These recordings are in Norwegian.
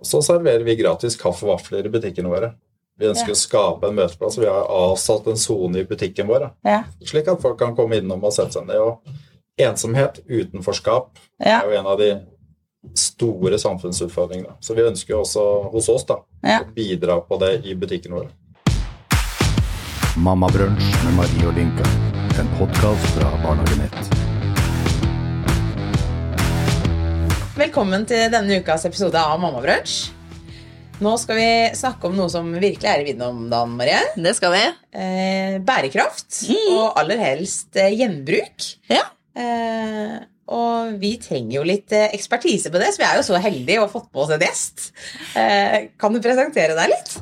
Og så serverer vi gratis kaffe og vafler i butikkene våre. Vi ønsker Ja. å skape en møteplass. Vi har avsatt en sone i butikken vår. Ja. slik at folk kan komme innom og sette seg ned. Og ensomhet, utenforskap, Ja. er jo en av de store samfunnsutfordringene. Så vi ønsker jo også hos oss da, Ja. å bidra på det i butikkene våre. Mammabrunsj med Marie og Linka. En podkast fra Barnehagenett. Velkommen til denne ukas episode av Mammabrunsj. Nå skal vi snakke om noe som virkelig er i vinden om dagen, Marie. Det skal vi. Eh, bærekraft, og aller helst eh, gjenbruk. Ja. Eh, og vi trenger jo litt ekspertise på det, så vi er jo så heldige å ha fått på oss en gjest. Eh, kan du presentere deg litt?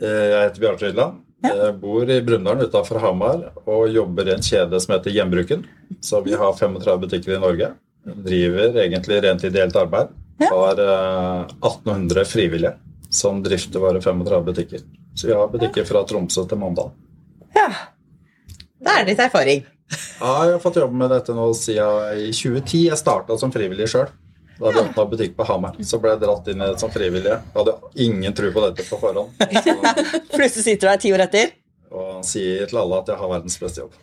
Eh, Jeg heter Bjarte Rydland. Jeg bor i Brumunddal utenfor Hamar og jobber i en kjede som heter Gjenbruken. Så vi har 35 butikker i Norge. Driver egentlig rent ideelt arbeid. Har eh, 1800 frivillige som drifter våre 35 butikker. Så vi har butikker fra Tromsø til Mandal. Ja. Det er litt erfaring. Ja, jeg har fått jobbe med dette nå siden i 2010. Jeg starta som frivillig sjøl. Da vi åpna butikk på Hamar. Så ble jeg dratt inn i det som frivillig. Jeg hadde ingen tro på dette på forhånd. Plutselig sitter du her ti år etter. og sier til alle at jeg har verdens beste jobb.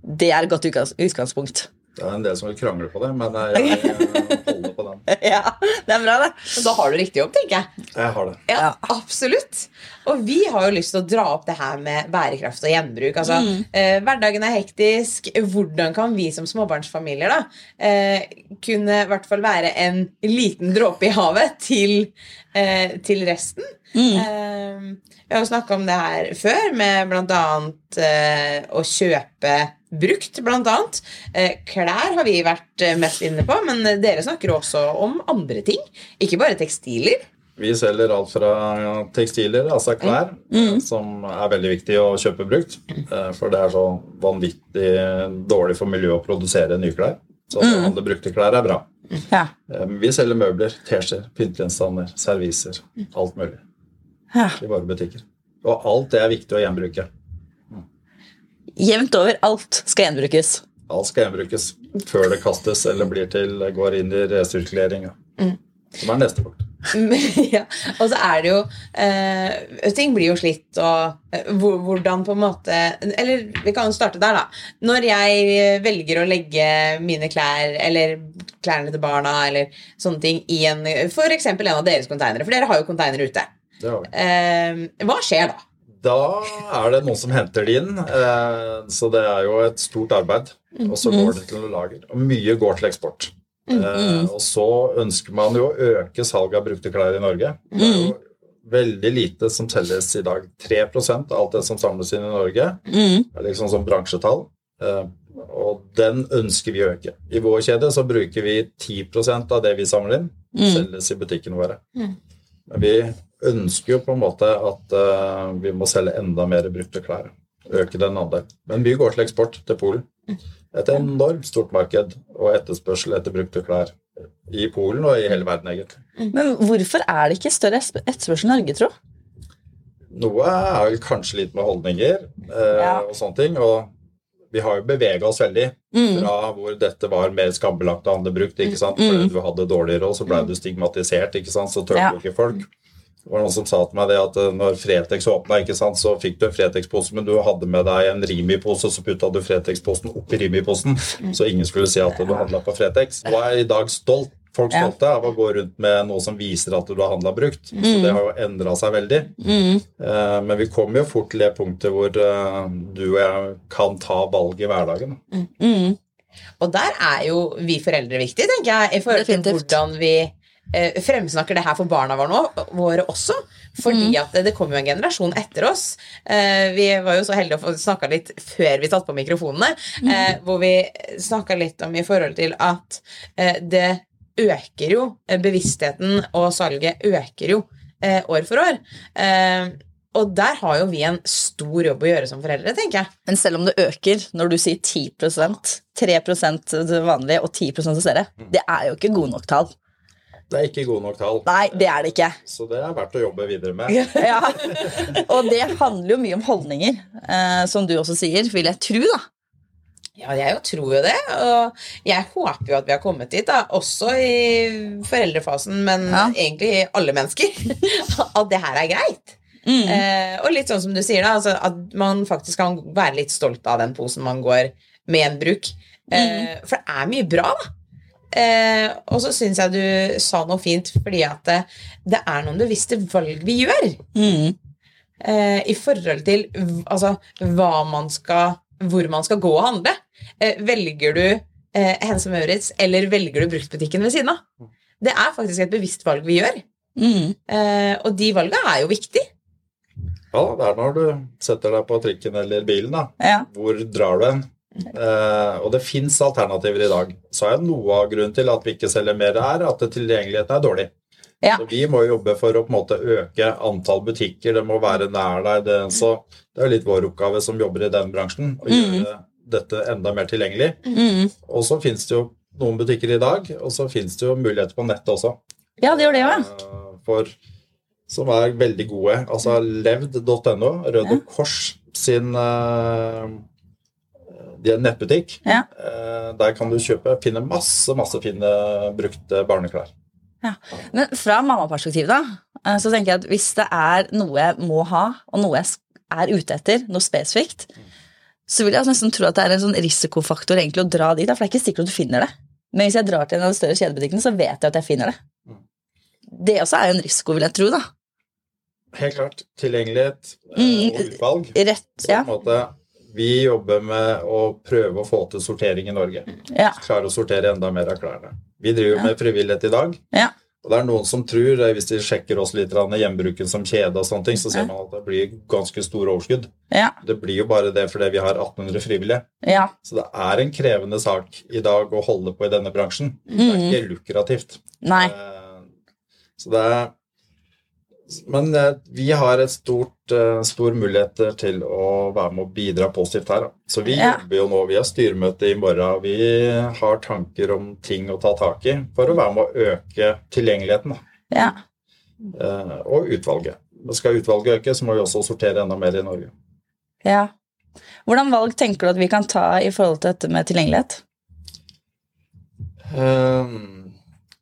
Det er et godt utgangs utgangspunkt. Det er en del som vil krangle på det, men jeg, holder på den. Ja, det er bra, det. Men da har du riktig jobb, tenker jeg. Jeg har det. Ja, absolutt. Og vi har jo lyst til å dra opp det her med bærekraft og gjenbruk. Altså, eh, hverdagen er hektisk. Hvordan kan vi som småbarnsfamilier da, eh, kunne i hvert fall være en liten dråpe i havet til, eh, til resten? Eh, vi har jo snakka om det her før, med bl.a. Eh, å kjøpe brukt, blant annet. Eh, klær har vi vært eh, mest inne på, men dere snakker også om andre ting. Ikke bare tekstiler. Vi selger alt fra tekstiler, altså klær, mm. som er veldig viktig å kjøpe brukt. eh, For det er så vanvittig dårlig for miljøet å produsere nye klær. Så alle handle brukte klær er bra. Ja. Eh, Vi selger møbler, teskjeer, pyntegjenstander, serviser. Alt mulig Ja. i våre butikker. Og alt det er viktig å gjenbruke. Jevnt over alt skal gjenbrukes. Alt skal gjenbrukes før det kastes eller blir til, går inn i resirkulering. Ja. Som er neste punkt. ja, og så er det jo eh, Ting blir jo slitt, og eh, hvordan på en måte Eller vi kan jo starte der, da. Når jeg velger å legge mine klær, eller klærne til barna, eller sånne ting, i en f.eks. en av deres konteinere, for dere har jo konteinere ute, eh, hva skjer da? Da er det noen som henter de inn, eh, så det er jo et stort arbeid. Og så går det til lager. Og mye går til eksport. Eh, og så ønsker man jo å øke salget av brukte klær i Norge. Det er jo veldig lite som selges i dag. 3% av alt det som samles inn i Norge, er liksom som bransjetall. Eh, og den ønsker vi å øke. I vår kjede så bruker vi 10% av det vi samler inn, selges i butikkene våre. Men vi ønsker jo på en måte at uh, vi må selge enda mer brukte klær. Øke den andelen. Men mye går til eksport til Polen. Et enormt stort marked og etterspørsel etter brukte klær i Polen og i hele verden, egentlig. Men hvorfor er det ikke større etterspørsel i Norge, tro? Noe er vel kanskje litt med holdninger eh, Ja. og sånne ting. Og vi har jo bevega oss veldig fra hvor dette var mer skambelagt og andre brukt. ikke sant? Fordi du hadde dårlig råd, så ble du stigmatisert, ikke sant? så tør Ja. ikke folk. Det var noen som sa til meg det at eh, når Fretex åpna, ikke sant, så fikk du en Fretex-pose, men du hadde med deg en Rimi-pose, så putta du Fretex-posen oppi Rimi-posen, så ingen skulle si at du handla på Fretex. Nå er jeg i dag stolt, folk stolte av å gå rundt med noe som viser at du har handla brukt. Så det har jo endra seg veldig. Eh, Men vi kommer jo fort til det punktet hvor eh, du og jeg kan ta valg i hverdagen. Og der er jo vi foreldre viktige, tenker jeg, i forhold til Definitivt. hvordan vi fremsnakker det her for barna våre, nå, våre også. Fordi at det, det kommer jo en generasjon etter oss. Eh, vi var jo så heldige å få snakka litt før vi satte på mikrofonene, eh, hvor vi snakka litt om i forhold til at eh, det øker jo eh, Bevisstheten og salget øker jo eh, år for år. Eh, og der har jo vi en stor jobb å gjøre som foreldre, tenker jeg. Men selv om det øker, når du sier 10% 3% vanlig og 10% til dere, det er jo ikke gode nok tall. Det er ikke gode nok tall, Nei, det er det ikke. så det er verdt å jobbe videre med. Ja. Og det handler jo mye om holdninger, eh, som du også sier, vil jeg tro, da. Ja, jeg jo tror jo det, og jeg håper jo at vi har kommet dit, da, også i foreldrefasen, men Ja. egentlig alle mennesker, at det her er greit. Mm. Eh, og litt sånn som du sier, da, altså at man faktisk kan være litt stolt av den posen man går med en bruk. Eh, For det er mye bra, da. Eh, og så syns jeg du sa noe fint, fordi at det, det er noen bevisste valg vi gjør Mm. eh, i forhold til altså, hva man skal, hvor man skal gå og handle. Eh, velger du eh, Hense Maurits, eller velger du bruktbutikken ved siden av? Det er faktisk et bevisst valg vi gjør, Mm. eh, og de valgene er jo viktige. Ja, det er når du setter deg på trikken eller bilen, da. Ja. Hvor drar du hen? Eh, og det fins alternativer i dag. Så er noe av grunnen til at vi ikke selger mer, er at tilgjengeligheten er dårlig. Ja. Så vi må jobbe for å på en måte øke antall butikker. Det må være nær deg. Det, så det er litt vår oppgave som jobber i den bransjen, å gjøre dette enda mer tilgjengelig. Mm. Og så fins det jo noen butikker i dag, og så fins det jo muligheter på nettet også. ja, det gjør det jo. Eh, For, som er veldig gode. Altså levd.no, Røde Kors sin eh, de er en nettbutikk. Ja. Eh, Der kan du kjøpe, finne masse, masse fine brukte barneklær. Men fra mammaperspektiv, da, eh, så tenker jeg at hvis det er noe jeg må ha, og noe jeg er ute etter, noe spesifikt, så vil jeg nesten tro at det er en sånn risikofaktor egentlig å dra dit, da, for det er ikke sikkert at du finner det. Men hvis jeg drar til en av de større kjedebutikkene, så vet jeg at jeg finner det. Det også er jo en risiko, vil jeg tro, da. Helt klart. Tilgjengelighet eh, Mm. og utvalg. Rett, Så ja. på en måte, vi jobber med å prøve å få til sortering i Norge. Ja. Klare å sortere enda mer av klærne. Vi driver Ja. med frivillighet i dag. Ja. Og det er noen som tror, eh, hvis de sjekker oss litt gjenbruken som kjede og sånne ting, så ser man at det blir ganske store overskudd. Ja. Det blir jo bare det fordi vi har 1800 frivillige. ja. Så det er en krevende sak i dag å holde på i denne bransjen. Det er ikke lukrativt. Nei. Eh, Så det er Men eh, vi har et stort, eh, stor muligheter til å være med å bidra positivt her. Så vi Ja. jobber jo nå, vi har styremøte i morgen, og vi har tanker om ting å ta tak i for å være med å øke tilgjengeligheten. Ja. Eh, og utvalget. Skal utvalget øke, så må vi også sortere enda mer i Norge. ja. Hvordan valg tenker du at vi kan ta i forhold til dette med tilgjengelighet?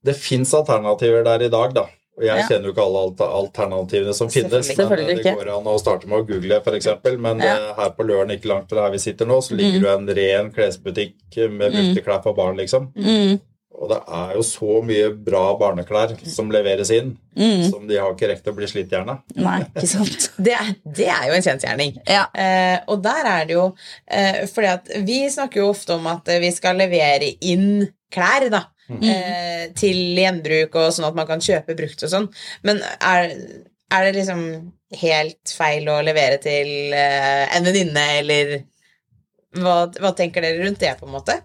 Det fins alternativer der i dag, da. Og jeg Ja. kjenner jo ikke alle alternativene som finnes. Selvfølgelig. Men det går an å starte med å google, f.eks. Men Ja. eh, her på Løren, ikke langt fra her vi sitter nå, så ligger Mm. en ren klesbutikk med brukte klær for barn, liksom. Mm. Og det er jo så mye bra barneklær som leveres inn, Mm. som de har ikke rekt å bli slitt gjerne. Nei, ikke sant? Det er, det er jo en kjensgjerning. Ja. Eh, og der er det jo eh, fordi at vi snakker jo ofte om at eh, vi skal levere inn klær, da. Eh, til gjenbruk og sånn at man kan kjøpe brukt og sånn. Men er, er det liksom helt feil å levere til eh, en venninne, eller hva, hva tenker dere rundt det, på en måte?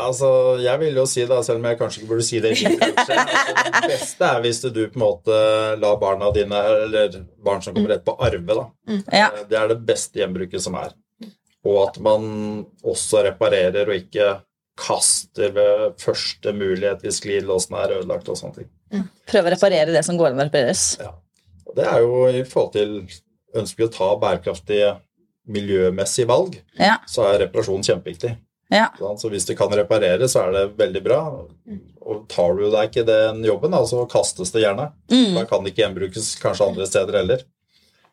Altså, Jeg vil jo si, da, selv om jeg kanskje ikke burde si det i din bransje, det beste er hvis du på en måte lar barna dine, eller barn som kommer rett på arve, da. Ja. Det er det beste gjenbruket som er. Og at man også reparerer og ikke kaster ved første mulighet hvis glidelåsen er ødelagt og sånne ting. Prøve å reparere det som går an å repareres. Og det er jo i forhold til Ønsker vi å ta bærekraftige miljømessige valg, Ja. så er reparasjon kjempeviktig. Ja. Så hvis det kan reparere, så er det veldig bra. Og tar du deg ikke den jobben, så kastes det gjerne. Mm. Da kan det ikke gjenbrukes kanskje andre steder heller.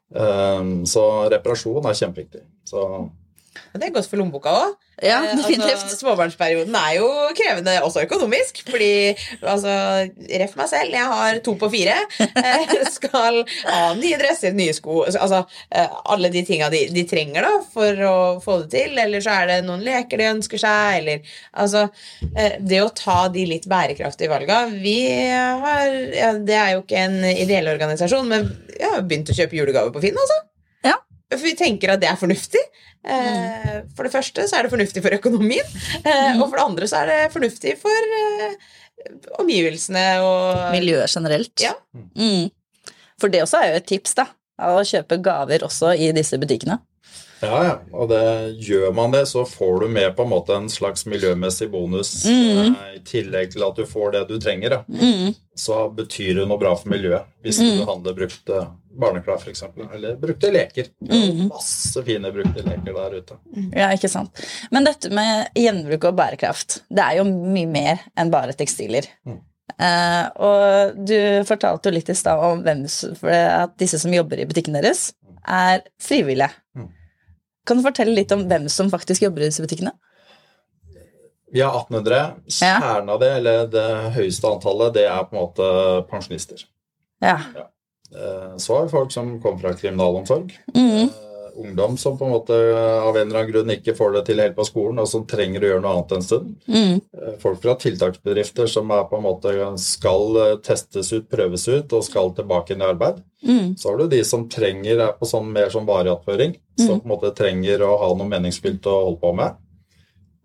Um, så reparasjon er kjempeviktig. Så det er godt for lommeboka òg. Ja, Eh, definitivt. Altså, småbarnsperioden er jo krevende også økonomisk. Fordi altså, ref meg selv, jeg har to på fire. Eh, skal ha nye dresser, nye sko Altså eh, alle de tinga de, de trenger da for å få det til. Eller så er det noen leker de ønsker seg, eller Altså Det å ta de litt bærekraftige valga Vi har ja, Det er jo ikke en ideell organisasjon, men vi har begynt å kjøpe julegaver på Finn, altså. For vi tenker at det er fornuftig. Eh, For det første så er det fornuftig for økonomien, eh, og for det andre så er det fornuftig for eh, omgivelsene og Miljøet generelt. Ja. Mm. For det også er jo et tips, da. Å kjøpe gaver også i disse butikkene. Ja, ja. Og det, gjør man det, så får du med på en måte en slags miljømessig bonus. Eh, I tillegg til at du får det du trenger, Mm. så betyr det noe bra for miljøet. Hvis du handler brukte barneklær, f.eks. Eller brukte leker. Er Masse fine brukte leker der ute. Ja, ikke sant. Men dette med gjenbruk og bærekraft, det er jo mye mer enn bare tekstiler. Eh, og du fortalte jo litt i stad om hvem, at disse som jobber i butikken deres, er frivillige. Kan du fortelle litt om hvem som faktisk jobber i disse butikkene? Vi har 1800. Kjernen av det, eller det høyeste antallet, det er på en måte pensjonister. Ja. ja. Så har vi folk som kommer fra kriminalomsorg. Mm. Eh, Ungdom som på en måte av en eller annen grunn ikke får det til helt på skolen, og som trenger å gjøre noe annet en stund. Mm. Eh, Folk fra tiltaksbedrifter som er på en måte skal eh, testes ut, prøves ut og skal tilbake inn i arbeid. Mm. Så har du de som trenger er på sånn mer sånn varig attføring, som på en måte trenger å ha noe meningsfylt å holde på med.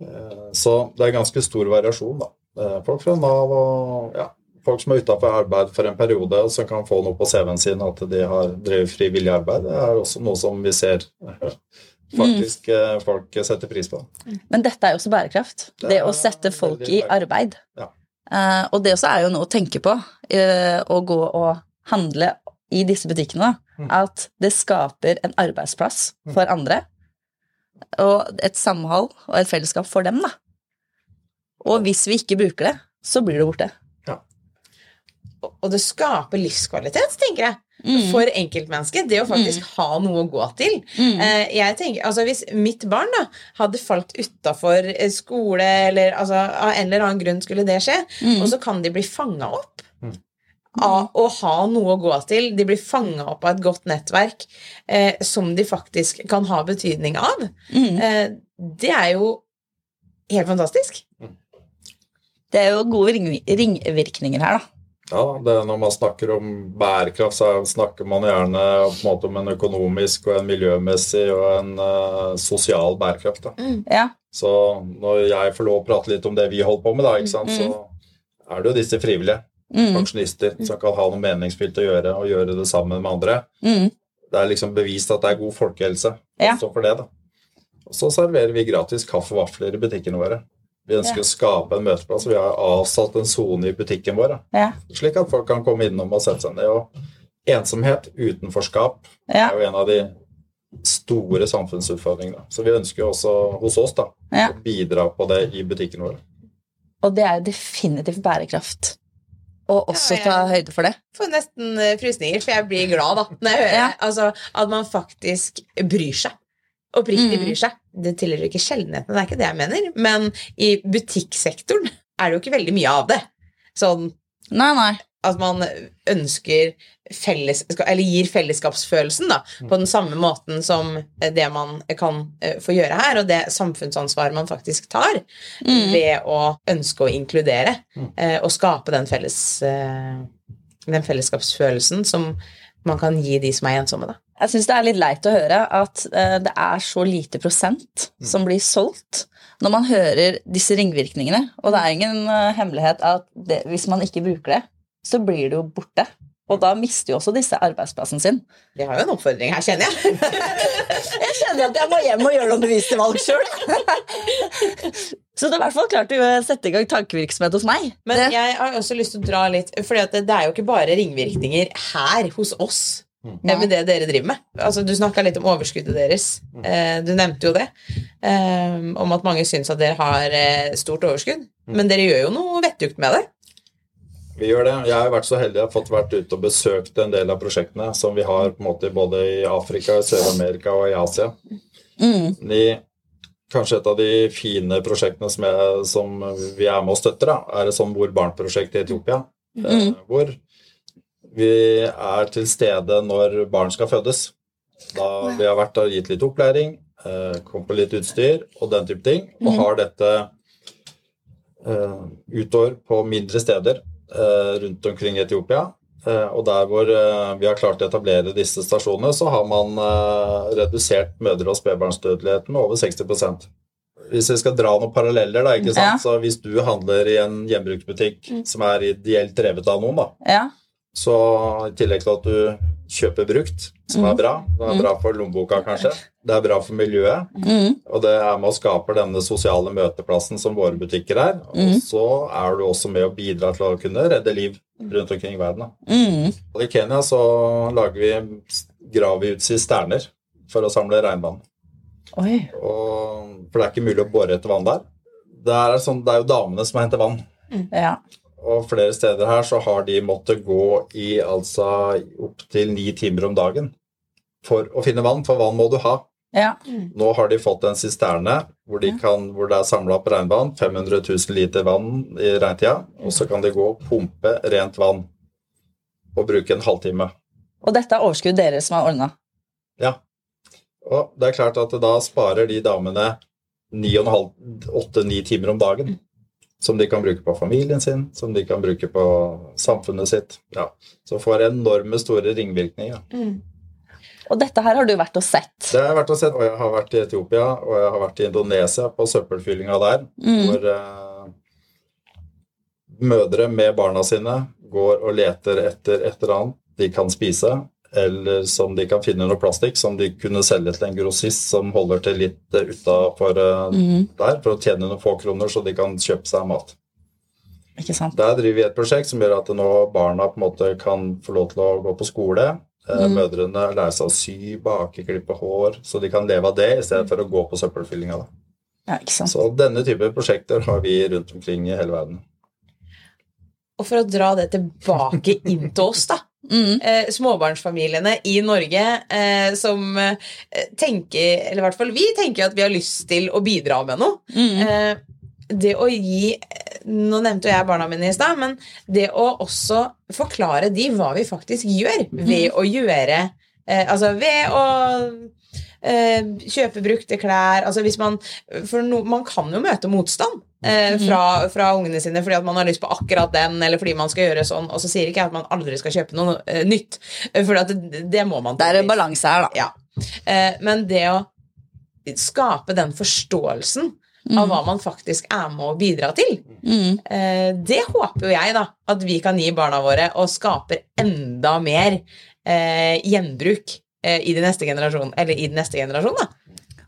Eh, Så det er ganske stor variasjon, da. Eh, Folk fra Nav og ja, folk som er utafor arbeid for en periode, og som kan få noe på CV-en sin at de har drevet frivillig arbeid. Det er også noe som vi ser eh, faktisk mm. folk setter pris på. Men dette er jo også bærekraft. Det Det å sette folk i arbeid. Ja. Uh, og det også er jo noe å tenke på, Uh, å gå og handle i disse butikkene. da. Mm. At det skaper en arbeidsplass for andre. Og et samhold og et fellesskap for dem, da. Og hvis vi ikke bruker det, så blir det borte. Og det skaper livskvalitet, tenker jeg. Mm. For enkeltmennesket. Det å faktisk ha noe å gå til. Mm. Eh, jeg tenker, altså Hvis mitt barn da hadde falt utafor skole, eller altså, av en eller annen grunn skulle det skje, Mm. og så kan de bli fanga opp av å ha noe å gå til. De blir fanga opp av et godt nettverk eh, som de faktisk kan ha betydning av. Mm. Eh, det er jo helt fantastisk. Det er jo gode ringvirkninger her, da. Ja, det, Når man snakker om bærekraft, så snakker man gjerne på en måte om en økonomisk og en miljømessig og en uh, sosial bærekraft. Da. Ja. Så når jeg får lov å prate litt om det vi holder på med, da, ikke sant, så er det jo disse frivillige Mm. pensjonister som kan ha noe meningsfylt å gjøre, og gjøre det sammen med andre. Mm. Det er liksom bevist at det er god folkehelse Ja. også for det. da. Og så serverer vi gratis kaffe og vafler i butikkene våre. Vi ønsker Ja. å skape en møteplass. Vi har avsatt en sone i butikken vår. Ja. Slik at folk kan komme innom og sette seg ned. Og ensomhet, utenforskap, Ja. er jo en av de store samfunnsutfordringene. Så vi ønsker jo også hos oss da, Ja. å bidra på det i butikken vår. Og det er jo definitivt bærekraft. Og også ta høyde for det. Får nesten eh, frysninger, for jeg blir glad da når jeg hører Ja. altså, at man faktisk bryr seg. Oppriktig Mm. bryr seg. Det tilhører ikke sjeldenheten, det er ikke det jeg mener. Men i butikksektoren er det jo ikke veldig mye av det. Sånn Nei, nei. at man ønsker felles, eller gir fellesskapsfølelsen da, på den samme måten som det man kan eh, få gjøre her, og det samfunnsansvaret man faktisk tar Mm. ved å ønske å inkludere eh, og skape den, felles, eh, den fellesskapsfølelsen som man kan gi de som er ensomme. Da. Jeg syns det er litt leit å høre at eh, det er så lite prosent som blir solgt når man hører disse ringvirkningene. Og det er ingen eh, hemmelighet at det, hvis man ikke bruker det, så blir det jo borte. Og da mister jo også disse arbeidsplassen sin. Vi har jo en oppfordring her, kjenner jeg. Jeg kjenner at jeg må hjem og gjøre noen bevisste valg sjøl. så det er i hvert fall klart å sette i gang tankevirksomhet hos meg. Men jeg har også lyst til å dra litt For det er jo ikke bare ringvirkninger her hos oss eh, med det dere driver med. Altså, du snakka litt om overskuddet deres. Eh, Du nevnte jo det. eh, Om at mange syns at dere har eh, stort overskudd. Men dere gjør jo noe vettugt med det. Vi gjør det. Jeg har vært så heldig jeg har fått vært ute og besøkt en del av prosjektene som vi har på en måte både i Afrika, i Sør-Amerika og i Asia. mm, De, kanskje et av de fine prosjektene som, jeg, som vi er med og støtter, da, er et sånn Hvor barn-prosjekt i Etiopia. Eh, hvor vi er til stede når barn skal fødes. Da vi har vært og gitt litt opplæring, kommet kom på litt utstyr og den type ting. Og har dette eh, utover på mindre steder eh, rundt omkring i Etiopia. Eh, og der hvor eh, vi har klart å etablere disse stasjonene, så har man eh, redusert mødre- og spedbarnsdødeligheten med over 60 Hvis vi skal dra noen paralleller, da, ikke sant? Ja. så hvis du handler i en gjenbruksbutikk som er ideelt drevet av noen, da, ja. Så i tillegg til at du kjøper brukt, som er bra. Det er bra for lommeboka, kanskje. Det er bra for miljøet. Mm. Og det er med å skape denne sosiale møteplassen som våre butikker er. Og så er du også med å bidra til å kunne redde liv rundt omkring i verden. Mm. Og I Kenya så lager vi graver vi ut sisterner for å samle regnvann. Oi. Og, for det er ikke mulig å bore etter vann der. Det er, sånn, det er jo damene som henter vann. Ja. Og flere steder her så har de måttet gå i altså opptil ni timer om dagen for å finne vann, for vann må du ha. Ja. Nå har de fått en sisterne hvor, de kan, hvor det er samla opp regnvann. 500 000 liter vann i regntida. Og så kan de gå og pumpe rent vann og bruke en halvtime. Og dette er overskudd dere som har ordna. Ja. Og det er klart at da sparer de damene 8-9 timer om dagen. Som de kan bruke på familien sin, som de kan bruke på samfunnet sitt. Ja. Så får enorme store ringvirkninger. Og dette her har du vært og sett. Det har jeg vært og sett, og jeg har vært i Etiopia og jeg har vært i Indonesia på søppelfyllinga der. Hvor eh, mødre med barna sine går og leter etter et eller annet de kan spise, eller som de kan finne noe plastikk som de kunne selge til en grossist som holder til litt eh, utafor eh, der, for å tjene noen få kroner så de kan kjøpe seg mat. Ikke sant? Der driver vi et prosjekt som gjør at nå barna på en måte kan få lov til å gå på skole. Mm. Mødrene lærer seg å sy, bake, klippe hår, så de kan leve av det i stedet for å gå på søppelfyllinga. Ja. Så denne type prosjekter har vi rundt omkring i hele verden. Og for å dra det tilbake inn til oss, da. Mm. Eh, småbarnsfamiliene i Norge eh, som eh, tenker, eller i hvert fall vi tenker at vi har lyst til å bidra med noe. Mm. Eh, det å gi Nå nevnte jo jeg barna mine i stad, men det å også forklare de hva vi faktisk gjør ved å gjøre eh, Altså ved å kjøpe brukte klær altså hvis man, For no, man kan jo møte motstand eh, fra, fra ungene sine fordi at man har lyst på akkurat den, eller fordi man skal gjøre sånn. Og så sier ikke jeg at man aldri skal kjøpe noe eh, nytt, for det, det må man. Det er en balanse her, da. Ja. Eh, men det å skape den forståelsen av hva man faktisk er med å bidra til, Mm. eh, det håper jo jeg da, at vi kan gi barna våre, og skaper enda mer eh, gjenbruk eh, i, de neste generasjon, eller i den neste generasjon. da.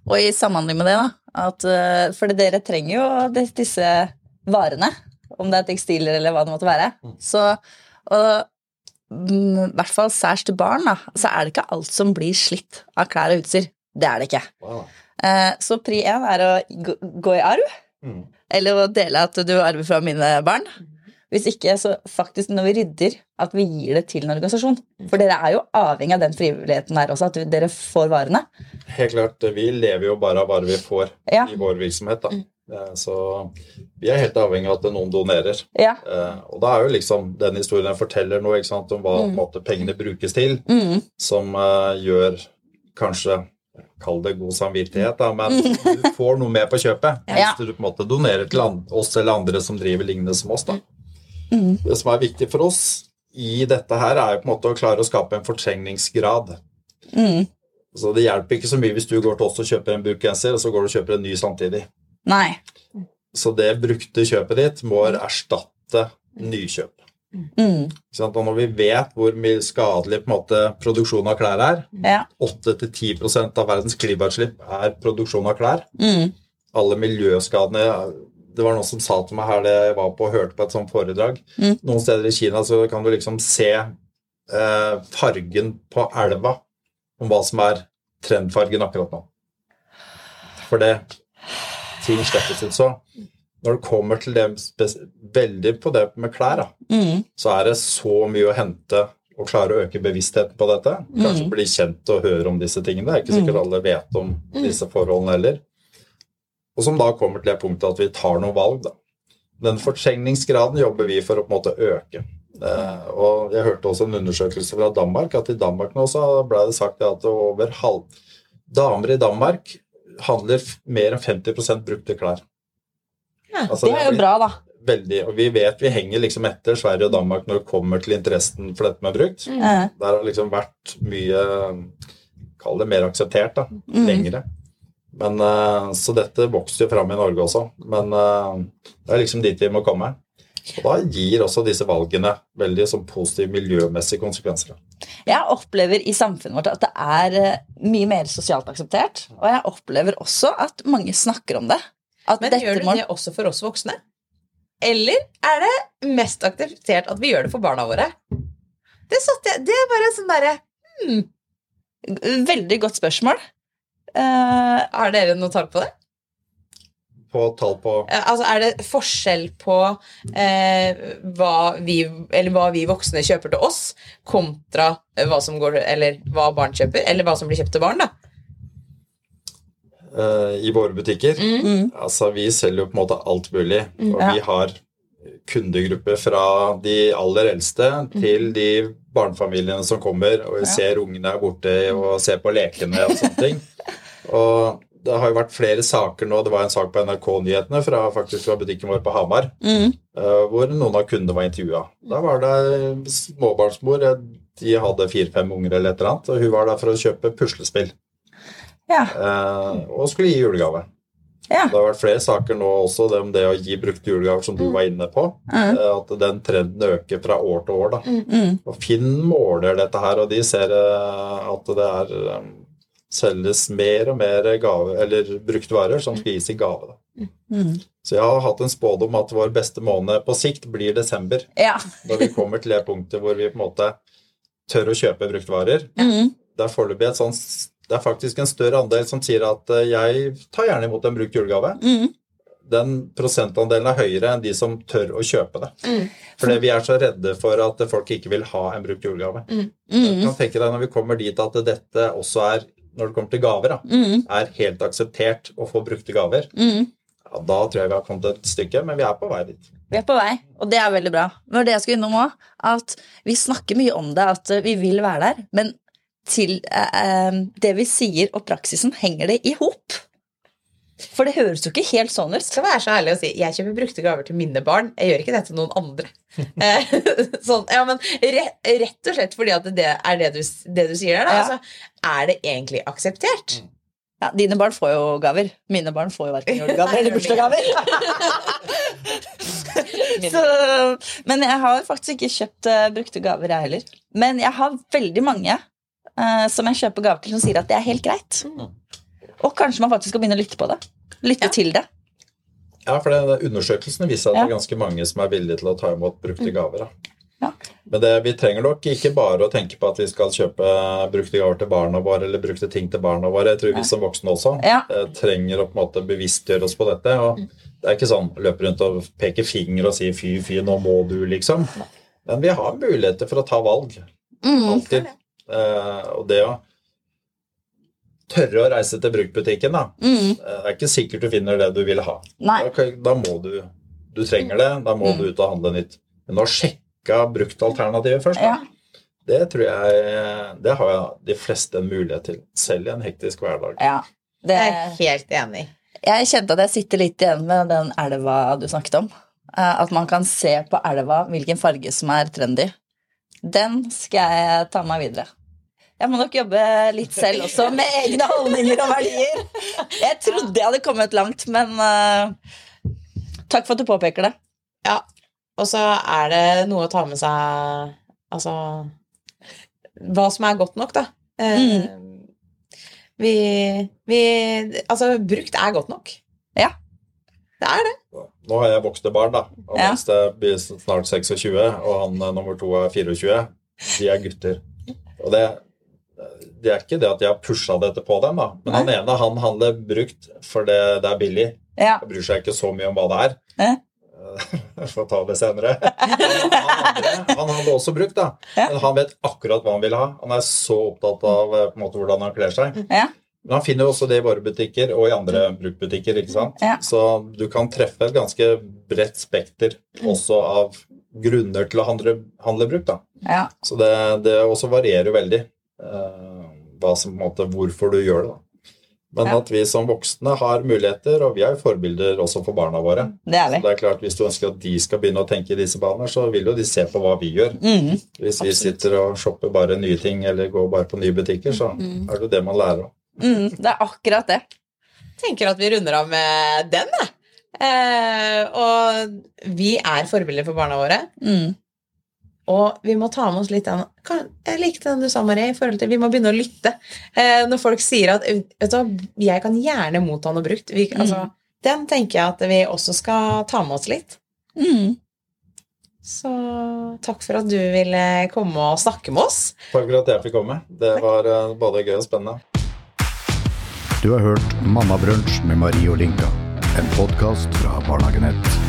Og i samhandling med det, da. At, eh, for dere trenger jo disse varene. Om det er tekstiler eller hva det måtte være. Så, og mm, i hvert fall særs til barn, da, så er det ikke alt som blir slitt av klær og utstyr. Det er det ikke. Wow. Så pri én er å gå- gå i arv, Mm. eller å dele at du arver fra mine barn. Hvis ikke, så faktisk når vi rydder, at vi gir det til en organisasjon. For dere er jo avhengig av den frivilligheten her også, at dere får varene. Helt klart, vi lever jo bare av varer vi får Ja. i vår virksomhet. Da. Eh, Så vi er helt avhengig av at noen donerer. Ja. Eh, Og da er jo liksom den historien jeg forteller noe ikke sant, om hva mm. måte, pengene brukes til, Mm. som eh, gjør kanskje Kall det god samvittighet, da, men du får noe med på kjøpet Ja. hvis du på en måte donerer til oss eller andre som driver lignende som oss. da. Mm. Det som er viktig for oss i dette her, er jo på en måte å klare å skape en fortrengningsgrad. Mm. Så det hjelper ikke så mye hvis du går til oss og kjøper en brukgenser, og så går du og kjøper en ny samtidig. Nei. Så det brukte kjøpet ditt må erstatte nykjøp. Mm. Og når vi vet hvor mye skadelig måte, produksjon av klær er, Ja. 8-10% av verdens klimautslipp er produksjon av klær. Mm. Alle miljøskadene Det var noen som sa til meg her det jeg var på og hørte på et sånt foredrag. Mm. Noen steder i Kina så kan du liksom se eh, fargen på elva om hva som er trendfargen akkurat nå. For det ting slettes ut. Så når det kommer til det veldig på det med klær, da, Mm. så er det så mye å hente å klare å øke bevisstheten på dette. Kanskje bli kjent og høre om disse tingene. Det er ikke sikkert alle vet om disse forholdene heller. Og som da kommer til det punktet at vi tar noen valg, da. Den fortrengningsgraden jobber vi for å på en måte øke. Eh, og jeg hørte også en undersøkelse fra Danmark, at i Danmark nå så ble det sagt at over halv damer i Danmark handler mer enn 50% brukte klær. Ja, Altså, Det er jo bra, da. veldig, og vi vet vi henger liksom etter Sverige og Danmark når det kommer til interessen for dette med brukt. Mm. Der har liksom vært mye Kall det mer akseptert, da. Lengre. Men, eh, så dette vokser jo fram i Norge også. Men eh, det er liksom dit vi må komme. Og da gir også disse valgene veldig sånn positive miljømessige konsekvenser. Jeg opplever i samfunnet vårt at det er eh, mye mer sosialt akseptert. Og jeg opplever også at mange snakker om det. At Men dette gjør du må- det også for oss voksne? Eller er det mest akseptert at vi gjør det for barna våre? Det, satte jeg, det er bare sånn derre Veldig godt spørsmål. Eh, Har dere noe tall på det? På tall på Altså, Er det forskjell på eh, hva, vi, eller hva vi voksne kjøper til oss, kontra eh, hva, som går, eller hva barn kjøper, eller hva som blir kjøpt til barn? da? eh, i våre butikker. mm, Altså, vi selger jo på en måte alt mulig. Og Ja. vi har kundegrupper fra de aller eldste til de barnefamiliene som kommer og Ja. ser ungene er borte og ser på lekene og sånne ting. Og det har jo vært flere saker nå. Det var en sak på NRK-nyhetene fra, faktisk fra butikken vår på Hamar, mm, eh, hvor noen av kundene var intervjua. Da var det småbarnsmor. eh, De hadde fire-fem unger eller et eller annet, og hun var der for å kjøpe puslespill. ja. eh, Og skulle gi julegave. Ja. Det har vært flere saker nå også om det å gi brukte julegaver, som du var inne på. Mm. At den trenden øker fra år til år. da. Mm. Og Finn måler dette her, og de ser at det er selges mer og mer gave, eller brukte varer som skal gis i gave. Da. Mm. Så jeg har hatt en spådom at vår beste måned på sikt blir desember. ja. Når vi kommer til det punktet hvor vi på en måte tør å kjøpe brukte varer. Mm. Det er foreløpig et sånt det er faktisk en større andel som sier at eh, jeg tar gjerne imot en brukt julegave. Mm. Den prosentandelen er høyere enn de som tør å kjøpe det. Mm. Fordi vi er så redde for at folk ikke vil ha en brukt julegave. Mm. Mm. kan tenke deg når vi kommer dit at dette også er, når det kommer til gaver, da, Mm. er helt akseptert å få brukte gaver. Mm. Ja, da tror jeg vi har kommet et stykke, men vi er på vei dit. Vi er på vei, og det er veldig bra. Men det jeg skulle innom òg, at vi snakker mye om det, at vi vil være der, men til eh, eh, det vi sier og praksisen, henger det i hop? For det høres jo ikke helt sånn ut. skal være så ærlig å si jeg kjøper brukte gaver til mine barn. Jeg gjør ikke det til noen andre. Eh, sånn, ja, men rett, og slett fordi at det er det du, det du sier der. Da. Ja. Altså, er det egentlig akseptert? Ja, dine barn får jo gaver. Mine barn får jo verken julegaver eller bursdagsgaver. Men jeg har faktisk ikke kjøpt eh, brukte gaver, jeg heller. Men jeg har veldig mange uh, som jeg kjøper gaver til, som sier at det er helt greit. Og kanskje man faktisk skal begynne å lytte på det. Lytte Ja. til det. Ja, for det, Undersøkelsene viser at Ja. det er ganske mange som er villige til å ta imot brukte gaver. Da. Ja. Men det, vi trenger nok ikke bare å tenke på at vi skal kjøpe brukte gaver til barna våre, eller brukte ting til barna våre. Jeg tror vi som voksne også Ja. eh, trenger å på en måte bevisstgjøre oss på dette. og Det er ikke sånn løpe rundt og peke finger og si 'fy, fy, nå må du', liksom. Men vi har muligheter for å ta valg. Mm. Alltid. Eh, og det å tørre å reise til bruktbutikken, da. Mm. eh, Det er ikke sikkert du finner det du vil ha. Nei. Da, da må du Du trenger det, da må Mm. du ut og handle nytt. Men å sjekke bruktalternativet først, da. Ja. Det tror jeg Det har jeg de fleste en mulighet til, selv i en hektisk hverdag. ja. Det, Jeg er helt enig. jeg kjente at jeg sitter litt igjen med den elva du snakket om. Eh, At man kan se på elva hvilken farge som er trendy. Den skal jeg ta med meg videre. Jeg må nok jobbe litt selv også, med egne holdninger og verdier. Jeg trodde jeg hadde kommet langt, men uh, takk for at du påpeker det. Ja. Og så er det noe å ta med seg Altså Hva som er godt nok, da. Mm. vi, vi Altså, brukt er godt nok. Ja. Det er det. Nå har jeg voksne barn, da. Og Ja. det blir snart 26, og han eh, nummer to er 24. De er gutter. Og det, det er ikke det at de har pusha dette på dem, da. Men han ene han handler brukt for det, det er billig. Ja. Han bryr seg ikke så mye om hva det er. Eh. Jeg får ta det senere. Han andre, han hadde også brukt, da. Ja. Men han vet akkurat hva han vil ha. Han er så opptatt av eh, måte, hvordan han kler seg. Ja. Men han finner jo også det i våre butikker og i andre bruktbutikker. ikke sant? Ja. Så du kan treffe et ganske bredt spekter også av grunner til å handle, handle brukt. da. Ja. Så det, det også varierer jo veldig eh, hva som, på en måte, hvorfor du gjør det. da. Men Ja. at vi som voksne har muligheter, og vi er jo forbilder også for barna våre. Det er Så det er klart, Hvis du ønsker at de skal begynne å tenke i disse baner, så vil jo de se på hva vi gjør. Mm. Hvis vi sitter og shopper bare nye ting eller går bare på nye butikker, så er det jo det man lærer av. Mm. Det er akkurat det. tenker at vi runder av med den. jeg. Eh, og vi er forbilder for barna våre. Mm. Og vi må ta med oss litt den Jeg likte den du sa, Marie, i forhold til vi må begynne å lytte. Eh, når folk sier at vet du, 'jeg kan gjerne motta noe brukt', vi, altså, den tenker jeg at vi også skal ta med oss litt. Mm. Så takk for at du ville komme og snakke med oss. Takk for at jeg fikk komme. Det var eh, både gøy og spennende. Du har hørt Mammabrunsj med Marie og Linka. En podkast fra Barnehagenett.